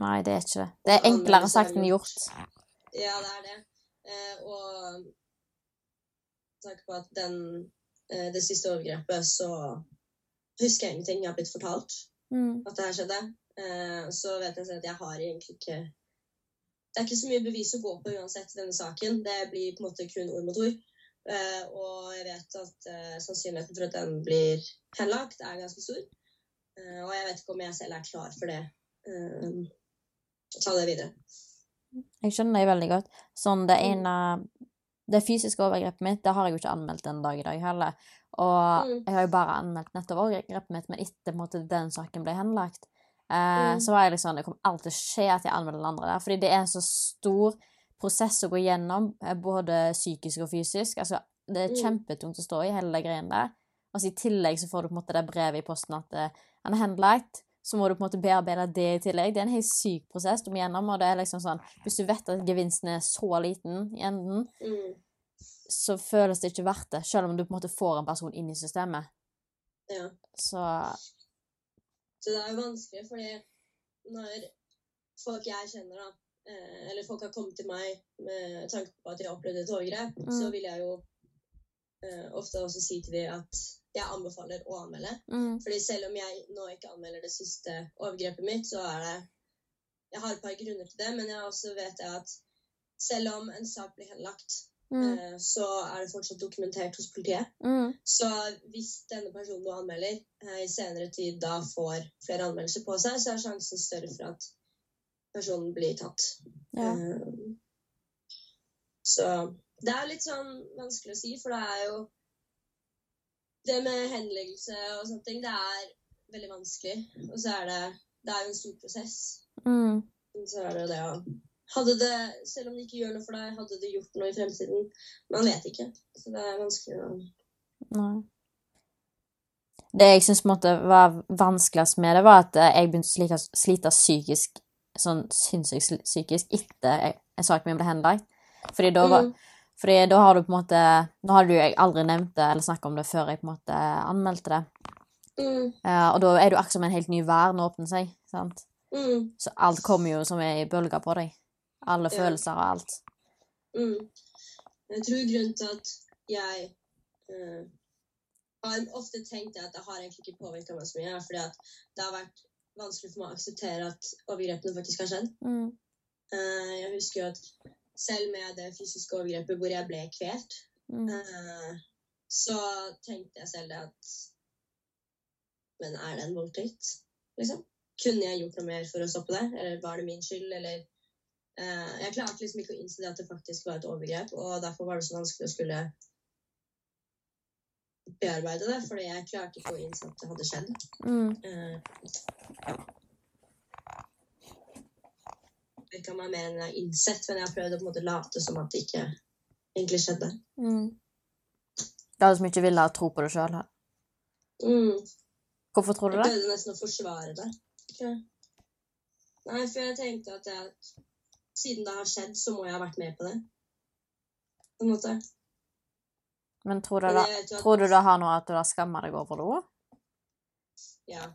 Nei, det er ikke det. Det er enklere sagt enn gjort. Ja, det er det. Eh, og takk på at den, eh, det siste overgrepet, så husker jeg ingenting. Jeg har blitt fortalt Mm. at det her skjedde. Eh, så vet jeg selv at jeg har egentlig ikke Det er ikke så mye bevis å gå på uansett i denne saken. Det blir på en måte kun ord mot ord. Eh, og jeg vet at eh, sannsynligheten for at den blir henlagt, er ganske stor. Eh, og jeg vet ikke om jeg selv er klar for det. Eh, ta det videre. Jeg skjønner deg veldig godt. Sånn det ene Det fysiske overgrepet mitt, det har jeg jo ikke anmeldt en dag i dag heller. Og Mm. jeg har jo bare anmeldt nettopp overgrepet mitt, men etter måte, den saken ble henlagt, eh, Mm. så var jeg liksom Det kommer alltid til å skje at jeg anmelder den andre der, fordi det er en så stor prosess å gå gjennom, eh, både psykisk og fysisk. Altså, det er Mm. kjempetungt å stå i, hele de greiene der. Altså, I tillegg så får du på en måte det brevet i posten at eh, han er henlagt. Så må du på en måte bearbeide det i tillegg. Det er en helt syk prosess du må gjennom. Og det er liksom sånn Hvis du vet at gevinsten er så liten i enden, Mm. så føles det ikke verdt det, selv om du på en måte får en person inn i systemet. Ja. Så Så det er jo vanskelig, fordi når folk jeg kjenner, da, eller folk har kommet til meg med tanke på at de har opplevd et overgrep, Mm. så vil jeg jo uh, ofte også si til dem at jeg anbefaler å anmelde. mm, Fordi selv om jeg nå ikke anmelder det siste overgrepet mitt, så er det Jeg har et par grunner til det, men jeg også vet jeg at selv om en sak blir henlagt, mm, uh, så er det fortsatt dokumentert hos politiet. mm, Så hvis denne personen du anmelder uh, i senere tid da får flere anmeldelser på seg, så er sjansen større for at personen blir tatt. ja. Uh, Så det er litt sånn vanskelig å si, for det er jo Det med henleggelse og sånne ting, det er veldig vanskelig. Og så er det Det er jo en stor prosess. Mm, Så er det det å Hadde det, selv om det ikke gjør noe for deg, hadde det gjort noe i fremtiden? Man vet ikke. Så det er vanskelig å nei. Det jeg syns var vanskeligst med det, var at jeg begynte å slite, slite psykisk, sånn sinnssykt psykisk, etter en sak min ble henlagt. Fordi da var Mm. Fordi da har du på en måte Nå hadde jo jeg aldri nevnt det eller snakka om det før jeg på en måte anmeldte det. Mm, Uh, og da er du akkurat som en helt ny verden åpner seg. sant? mm, Så alt kommer jo som ei bølge på deg. Alle Ja. følelser og alt. mm. Jeg tror grunnen til at jeg uh, har ofte tenkt at det har egentlig ikke påvirka meg så mye, fordi at det har vært vanskelig for meg å akseptere at overgrepene faktisk har skjedd. Mm. Uh, jeg husker jo at selv med det fysiske overgrepet hvor jeg ble kvelt, Mm. uh, så tenkte jeg selv det at Men er det en voldtekt, liksom? Kunne jeg gjort noe mer for å stoppe det? Eller var det min skyld? Eller uh, Jeg klarte liksom ikke å innse det at det faktisk var et overgrep, og derfor var det så vanskelig å skulle bearbeide det, fordi jeg klarte ikke å innse at det hadde skjedd. Mm. Eh, virka meg mer enn jeg har innsett, men jeg har prøvd å på en måte late som at det ikke egentlig skjedde. Mm. Det er som ikke ville tro på det sjøl. Mm. Hvorfor tror du det? Jeg prøvde nesten å forsvare det. Okay. Nei, for jeg tenkte at jeg, siden det har skjedd, så må jeg ha vært med på det. På en måte. Men tror du, da, tror du det har noe at du har skamma deg over det òg? Ja.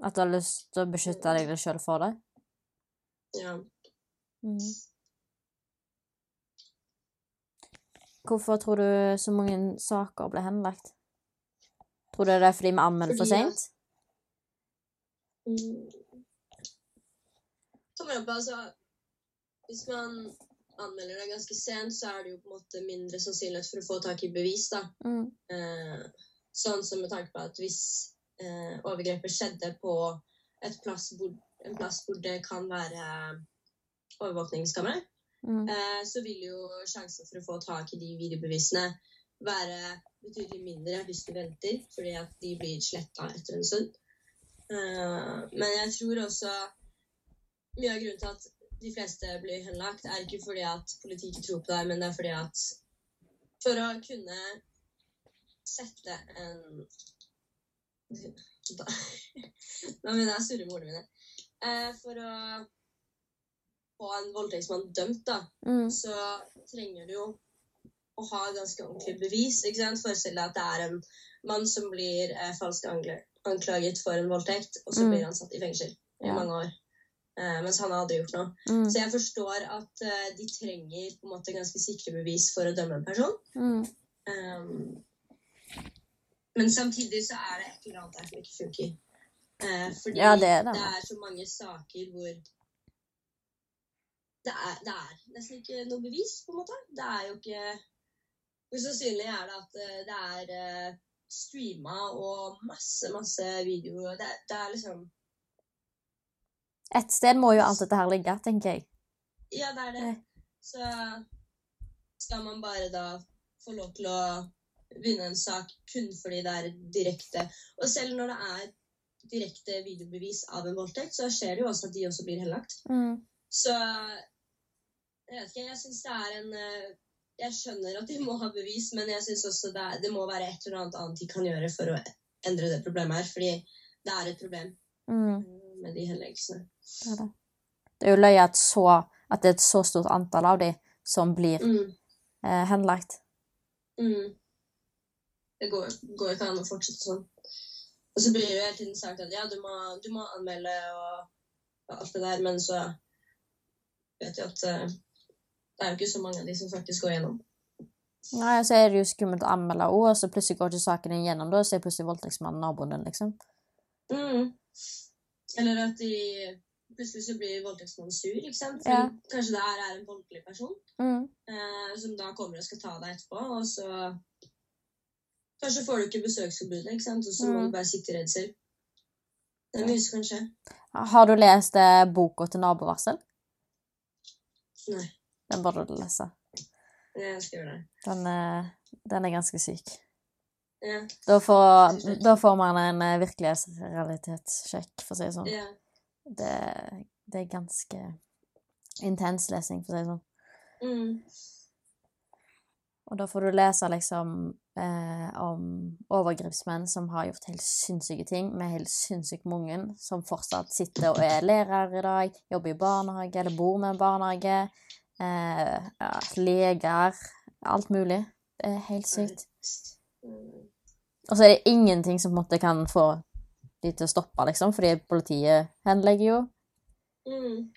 At du har lyst til å beskytte deg sjøl for det? Ja. Mm. Hvorfor tror du så mange saker ble henlagt? Tror du det er fordi vi anmelder for seint? Mm. Kommer an på, altså Hvis man anmelder det ganske sent, så er det jo på en måte mindre sannsynlighet for å få tak i bevis, da. Mm. Eh, sånn som med tanke på at hvis eh, overgrepet skjedde på et plass hvor, en plass hvor det kan være overvåkningskamera, Mm. eh, så vil jo sjansen for å få tak i de videobevisene være betydelig mindre hvis du venter, fordi at de blir sletta etter en stund. Eh, men jeg tror også mye av grunnen til at de fleste blir henlagt, er ikke fordi at politiet ikke tror på deg, men det er fordi at for å kunne sette en Da, da mener jeg surre med ordene mine. Eh, for å få en voldtektsmann dømt, da, Mm. så trenger du jo å ha ganske ordentlig bevis. ikke sant? Forestill deg at det er en mann som blir eh, falskt anklaget for en voldtekt, og så Mm. blir han satt i fengsel i Ja. mange år. Eh, mens han aldri gjort noe. Mm. Så jeg forstår at eh, de trenger på en måte ganske sikre bevis for å dømme en person. Mm. Um, men samtidig så er det et eller annet der som ikke funker. Uh, fordi Ja, det er det. det er så mange saker hvor det er, det er nesten ikke noe bevis, på en måte. Det er jo ikke Hvor sannsynlig er det at det er streama og masse, masse videoer det, det er liksom Et sted må jo alt dette her ligge, tenker jeg. Ja, det er det. Så skal man bare da få lov til å vinne en sak kun fordi det er direkte Og selv når det er direkte videobevis av en voldtekt, så skjer det jo også at de også blir henlagt. Mm. Så jeg vet ikke, jeg syns det er en eh, Jeg skjønner at de må ha bevis, men jeg syns også det, er, det må være et eller annet annet de kan gjøre for å endre det problemet her. Fordi det er et problem Mm. eh, med de henleggelsene. Det er det. Det er jo løye at, så, at det er et så stort antall av de som blir Mm. eh, henlagt. Mm. Det går, går ikke an å fortsette sånn. Og så blir det jo hele tiden sagt at ja, du må, du må anmelde og, og alt det der, men så vet jeg at uh, det er jo ikke så mange av de som faktisk går gjennom. Nei, så er det jo skummelt å anmelde òg, og så plutselig går ikke saken din gjennom, da, så er plutselig voldtektsmannen naboen din, liksom. Mm. Eller at de plutselig så blir voldtektsmannen sur, ikke sant? Ja. Kanskje det her er en voldelig person Mm. eh, som da kommer og skal ta deg etterpå, og så Kanskje får du ikke besøksforbudet, ikke sant? og så må Mm. du bare sitte i redsel. Det er mye som kan skje. Har du lest eh, boka til Nabovarsel? Nei, Den burde du lese. jeg skal gjøre det. Den, eh, den er ganske syk. Ja. Da får, da får man en eh, virkelighetsrealitetssjekk, for å si det sånn. ja. Det, det er ganske intens lesing, for å si det sånn. Mm. Og da får du lese liksom eh, om overgrepsmenn som har gjort helt sinnssyke ting med helt sinnssykt mange, som fortsatt sitter og er lærer i dag, jobber i barnehage eller bor med en barnehage, eh, ja, leger, alt mulig. Det er helt sykt. Mm. Og så er det ingenting som på en måte kan få de til å stoppe, liksom, fordi politiet henlegger jo. Mm.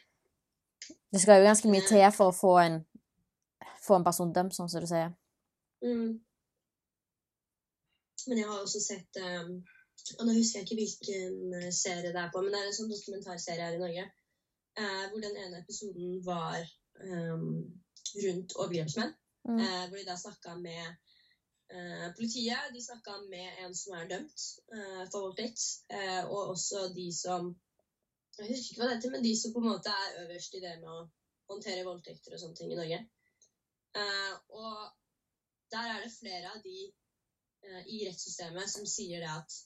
Det skal jo ganske mye til for å få en, få en person dømt, sånn som du sier. Mm. Men jeg har også sett um, Og nå husker jeg ikke hvilken eh, serie det er på, men det er en sånn dokumentarserie her i Norge. uh, hvor den ene episoden var um, rundt overgrepsmenn. Mm. Uh, hvor de da snakka med politiet, de snakka med en som er dømt eh, for voldtekt, eh, og også de som Jeg husker ikke hva det heter, men de som på en måte er øverst i det med å håndtere voldtekter og sånne ting i Norge. Eh, og der er det flere av de eh, i rettssystemet som sier det at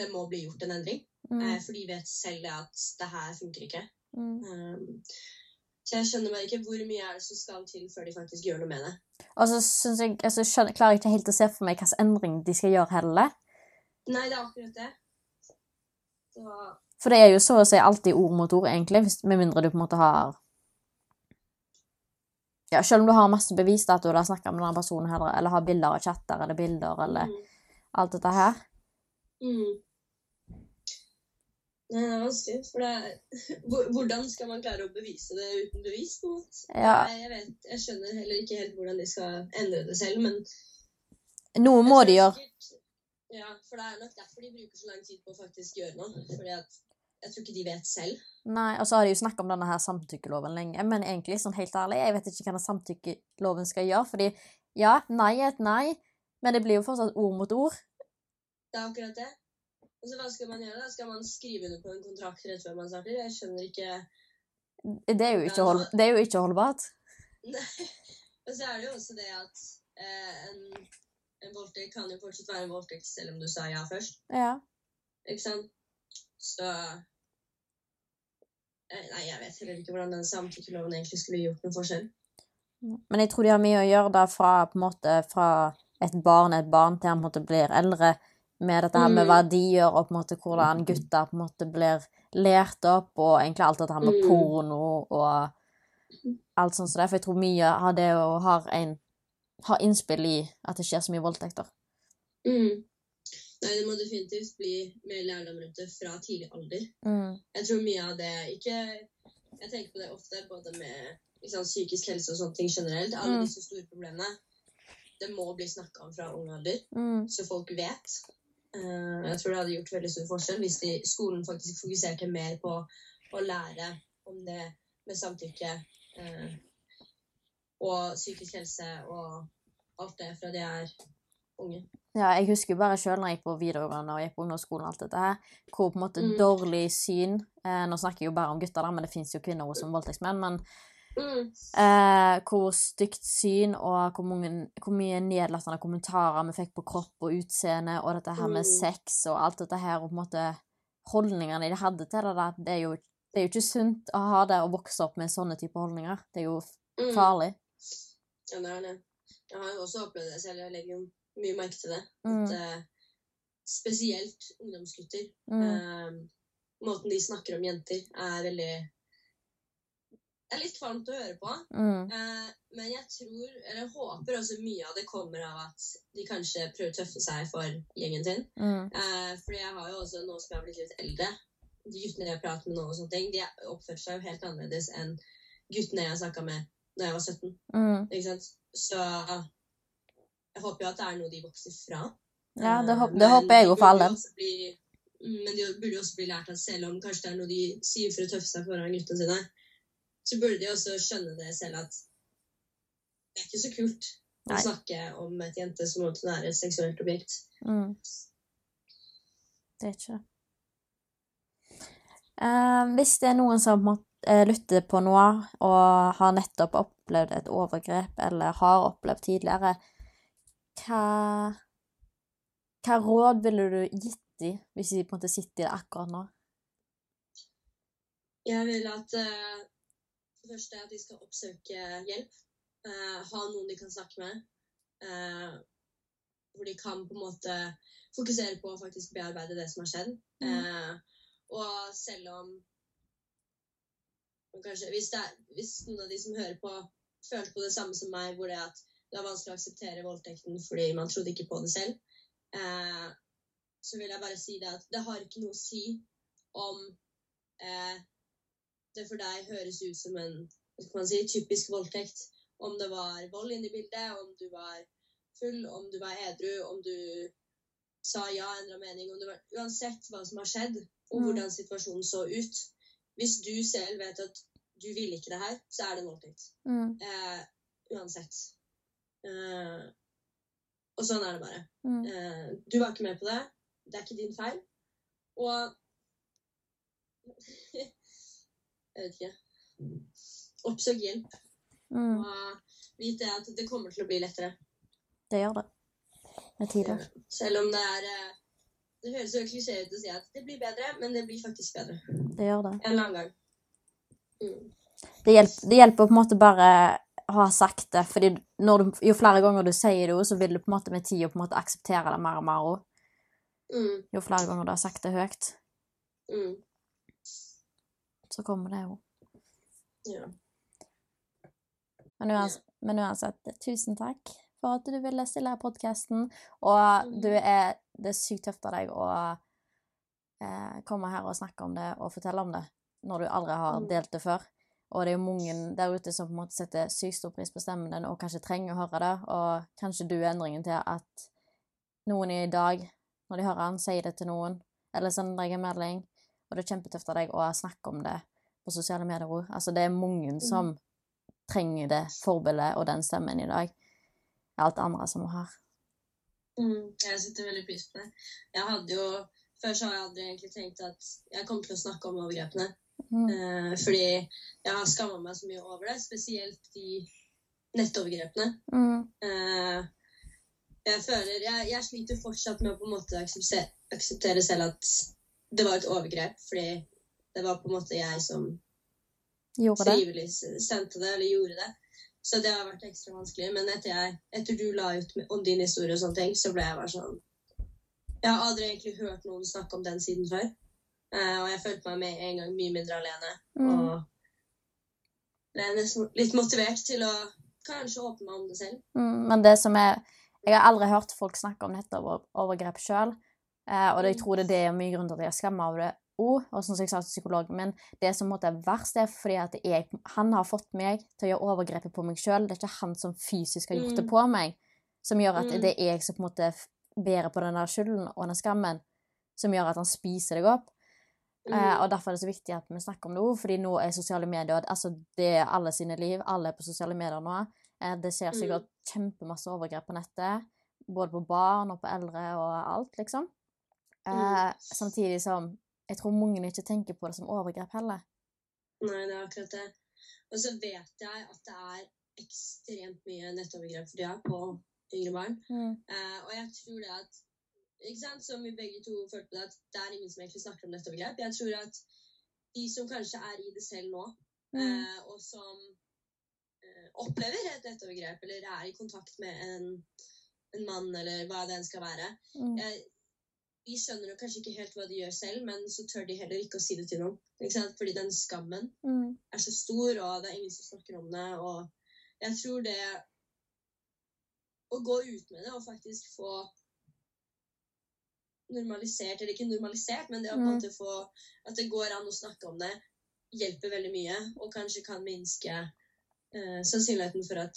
det må bli gjort en endring. Mm. Eh, for de vet selv at det her funker ikke. Mm. Så jeg skjønner bare ikke hvor mye er det som skal til før de faktisk gjør noe med det. Og så synes jeg, altså, skjønner, klarer jeg ikke helt å se for meg hvilken endring de skal gjøre heller. Nei, det er akkurat det. Så, For det er jo så å si alltid ord mot ord, egentlig, hvis, med mindre du på en måte har Ja, selv om du har masse bevis da, at du har snakka med denne personen, eller har bilder av chatter eller bilder eller mm, alt dette her. mm. Nei, det er vanskelig. For det er, hvordan skal man klare å bevise det uten bevis? på en måte? Ja. Jeg, jeg, vet, jeg skjønner heller ikke helt hvordan de skal endre det selv, men Noe må de gjøre. Ja, for det er nok derfor de bruker så lang tid på å faktisk gjøre noe. Fordi at jeg tror ikke de vet selv. Nei, og så har de jo snakka om denne her samtykkeloven lenge, men egentlig, sånn helt ærlig, jeg vet ikke hva den samtykkeloven skal gjøre, fordi ja, nei er et nei, men det blir jo fortsatt ord mot ord. Det er akkurat det. Så hva skal man gjøre da? Skal man skrive under på en kontrakt rett før man starter? Jeg skjønner ikke Det er jo ikke, hold, det er jo ikke holdbart. Nei. Og så er det jo også det at eh, en, en voldtekt kan jo fortsatt være en voldtekt selv om du sa ja først. Ja. Ikke sant? Så eh, Nei, jeg vet heller ikke hvordan den samtykkeloven egentlig skulle gjort noen forskjell. Men jeg tror de har mye å gjøre da fra, på en måte, fra et barn et barn til han på en måte blir eldre, med dette her med Mm. verdier og på en måte hvordan gutter på en måte blir lært opp, og egentlig alt dette her med Mm. porno og alt sånt som det. For jeg tror mye av det å ha en har innspill i at det skjer så mye voldtekter. Mm. Nei, det må definitivt bli mer lærdom rundt det fra tidlig alder. Mm. Jeg tror mye av det ikke Jeg tenker på det ofte, både med liksom, psykisk helse og sånne ting generelt. Alle Mm. disse store problemene. Det må bli snakka om fra ung alder, Mm. så folk vet. Eh, jeg tror det hadde gjort veldig stor forskjell hvis de, skolen faktisk fokuserte mer på å lære om det med samtykke eh, og psykisk helse og alt det fra de er unge. Ja, jeg husker jo bare sjøl når jeg gikk på videregående og gikk på ungdomsskolen og alt dette her, hvor på en måte Mm. dårlig syn eh, Nå snakker jeg jo bare om gutter, da, men det fins jo kvinner også som voldtektsmenn. Men Mm. eh, hvor stygt syn og hvor, mange, hvor mye nedlatende kommentarer vi fikk på kropp og utseende, og dette her med Mm. sex og alt dette her, og på en måte holdningene de hadde til det, der, det er jo, det er jo ikke sunt å ha det og vokse opp med sånne type holdninger. Det er jo Mm. farlig. Ja, det er det. Jeg har jo også opplevd det selv. Jeg legger jo mye merke til det. Mm. At, uh, spesielt ungdomsgutter. Mm. Eh, måten de snakker om jenter, er veldig Det er litt varmt å høre på. Mm. Eh, men jeg tror, eller håper også mye av det kommer av at de kanskje prøver å tøffe seg for gjengen sin. Mm. Eh, fordi jeg har jo også, nå som jeg har blitt litt eldre, de guttene jeg prater med nå, og sånne ting, de oppfører seg jo helt annerledes enn guttene jeg snakka med da jeg var 17. Mm. Ikke sant? Så jeg håper jo at det er noe de vokser fra. Ja, det, Eh, det håper jeg jo for alle. mm, Men de burde jo også bli lært at selv om kanskje det er noe de sier for å tøffe seg foran guttene sine, så burde de også skjønne det selv at det er ikke så kult Nei. å snakke om et jente som om hun er et seksuelt objekt. Mm. Det er ikke det. Uh, hvis det er noen som måte, eh, lytter på noe og har nettopp opplevd et overgrep, eller har opplevd tidligere, hva, hva råd ville du gitt dem hvis de på en måte sitter i det akkurat nå? Jeg vil at for det første er at de skal oppsøke hjelp. eh, ha noen de kan snakke med. eh, hvor de kan på en måte fokusere på å faktisk bearbeide det som har skjedd. Eh, og selv om og kanskje, hvis, er, hvis noen av de som hører på, føler på det samme som meg, hvor det er at det er vanskelig å akseptere voldtekten fordi man trodde ikke på det selv, eh, så vil jeg bare si det at det har ikke noe å si om eh, det for deg høres ut som en si, typisk voldtekt. Om det var vold inne i bildet, om du var full, om du var edru, om du sa ja, endra mening var, Uansett hva som har skjedd, og Mm. hvordan situasjonen så ut. Hvis du selv vet at du ville ikke det her, så er det en voldtekt. Mm. Eh, uansett. Eh, og sånn er det bare. Mm. Eh, du var ikke med på det. Det er ikke din feil. Og Jeg vet ikke. Oppsøk hjelp. Mm. Og vit det at det kommer til å bli lettere. Det gjør det. Med tider. Selv om det er eh, Det høres jo klisjé ut å si at det blir bedre, men det blir faktisk bedre. Det gjør det. En eller annen gang. Mm. det hjelper, det hjelper på en måte bare ha sagt det, fordi du, jo flere ganger du sier det, så vil du på en måte med tida akseptere det mer og mer. Mm. Jo flere ganger du har sagt det høyt, Mm. Så kommer det jo. Ja. Men uansett, men uansett, tusen takk for at du ville stille her podkasten. Og du er Det er sykt tøft av deg å eh, komme her og snakke om det og fortelle om det når du aldri har Mm. delt det før. Og det er jo mange der ute som på en måte setter sykt stor pris på stemmen din og kanskje trenger å høre det, og kanskje du er endringen til at noen i dag, når de hører han, sier det til noen, eller sender deg en melding, og det er kjempetøft av deg å snakke om det på sosiale medier òg. Altså, det er mange som trenger det forbildet og den stemmen i dag. Alt andre som hun har. Mm, jeg setter veldig pris på det. Jeg hadde jo Før så har jeg aldri egentlig tenkt at jeg kom til å snakke om overgrepene. Mm. Eh, fordi jeg har skamma meg så mye over det, spesielt de nettovergrepene. Mm. Eh, jeg føler jeg, jeg sliter fortsatt med å på en måte akseptere, akseptere selv at det var et overgrep, fordi det var på en måte jeg som Gjorde frivillig sendte det eller gjorde det. Så det har vært ekstra vanskelig. Men etter, jeg, etter du la ut om din historie, og sånne ting, så ble jeg bare sånn Jeg har aldri egentlig hørt noen snakke om den siden før. Eh, og jeg følte meg med en gang mye mindre alene. Mm. Og ble nesten litt motivert til å kanskje åpne meg om det selv. Mm, men det som er Jeg har aldri hørt folk snakke om nettovergrep sjøl, eh, og det, jeg tror det er det mye grunn til at jeg er skamma over det òg, og som jeg sa til psykologen min, det som måtte er verst, er fordi at jeg, han har fått meg til å gjøre overgrepet på meg sjøl. Det er ikke han som fysisk har gjort det Mm. på meg, som gjør at Mm. det er jeg som på en måte bærer på den der skylden og den skammen, som gjør at han spiser deg opp. Eh, Mm. og Derfor er det så viktig at vi snakker om det òg, fordi nå er sosiale medier altså Det er alle sine liv. Alle er på sosiale medier nå. Eh, det skjer Mm. sikkert kjempemasse overgrep på nettet. Både på barn og på eldre og alt, liksom. Eh, Mm. Samtidig som jeg tror mange ikke tenker på det som overgrep heller. Nei, det er akkurat det. Og så vet jeg at det er ekstremt mye nettovergrep for tida på yngre barn. Eh, og jeg tror det at ikke sant, Som vi begge to følte på det, at det er ingen som egentlig snakker om nettovergrep. Jeg tror at de som kanskje er i det selv nå, Mm. eh, og som eh, opplever et nettovergrep, eller er i kontakt med en, en mann, eller hva det enn skal være Mm. jeg, De skjønner jo kanskje ikke helt hva de gjør selv, men så tør de heller ikke å si det til noen. Fordi den skammen Mm. er så stor, og det er ingen som snakker om det. Og jeg tror det Å gå ut med det og faktisk få normalisert, eller ikke normalisert, men det å på en Mm. måte få At det går an å snakke om det, hjelper veldig mye, og kanskje kan minske eh, sannsynligheten for at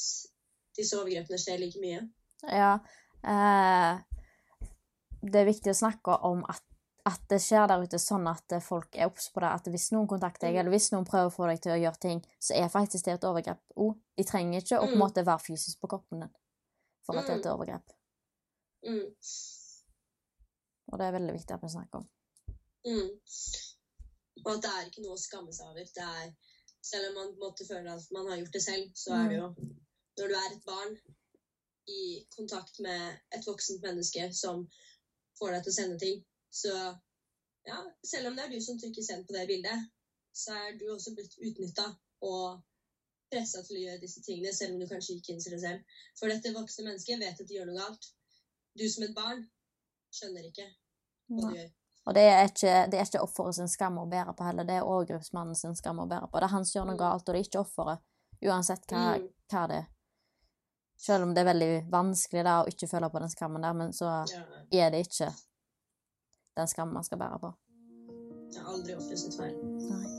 disse overgrepene skjer like mye. Ja. Eh, det er viktig å snakke om at, at det skjer der ute sånn at eh, folk er obs på det. At hvis noen kontakter deg, Mm. eller hvis noen prøver å få deg til å gjøre ting, så er faktisk det et overgrep òg. De trenger ikke å på en Mm. måte være fysisk på kroppen din for at det er et Mm. overgrep. Mm. Og det er veldig viktig at vi snakker om. Mm. Og at det er ikke noe å skamme seg over. Det er, selv om man måtte føle at man har gjort det selv, så er det jo Når du er et barn i kontakt med et voksent menneske som får deg til å sende ting, så ja, selv om det er du som trykker 'send' på det bildet, så er du også blitt utnytta og pressa til å gjøre disse tingene, selv om du kanskje ikke innser det selv. For dette voksne mennesket vet at de gjør noe galt. Du som et barn skjønner ikke hva du gjør. Og det er ikke, det er ikke offeret sin skam å bære på heller, det er overgrepsmannen sin skam å bære på. Det er han som gjør noe Mm. galt, og det er ikke offeret, uansett hva, Mm. hva det er. Selv om det er veldig vanskelig da, å ikke føle på den skammen der, men så er det ikke den skammen man skal bære på. det er aldri offeret sitt feil. Nei.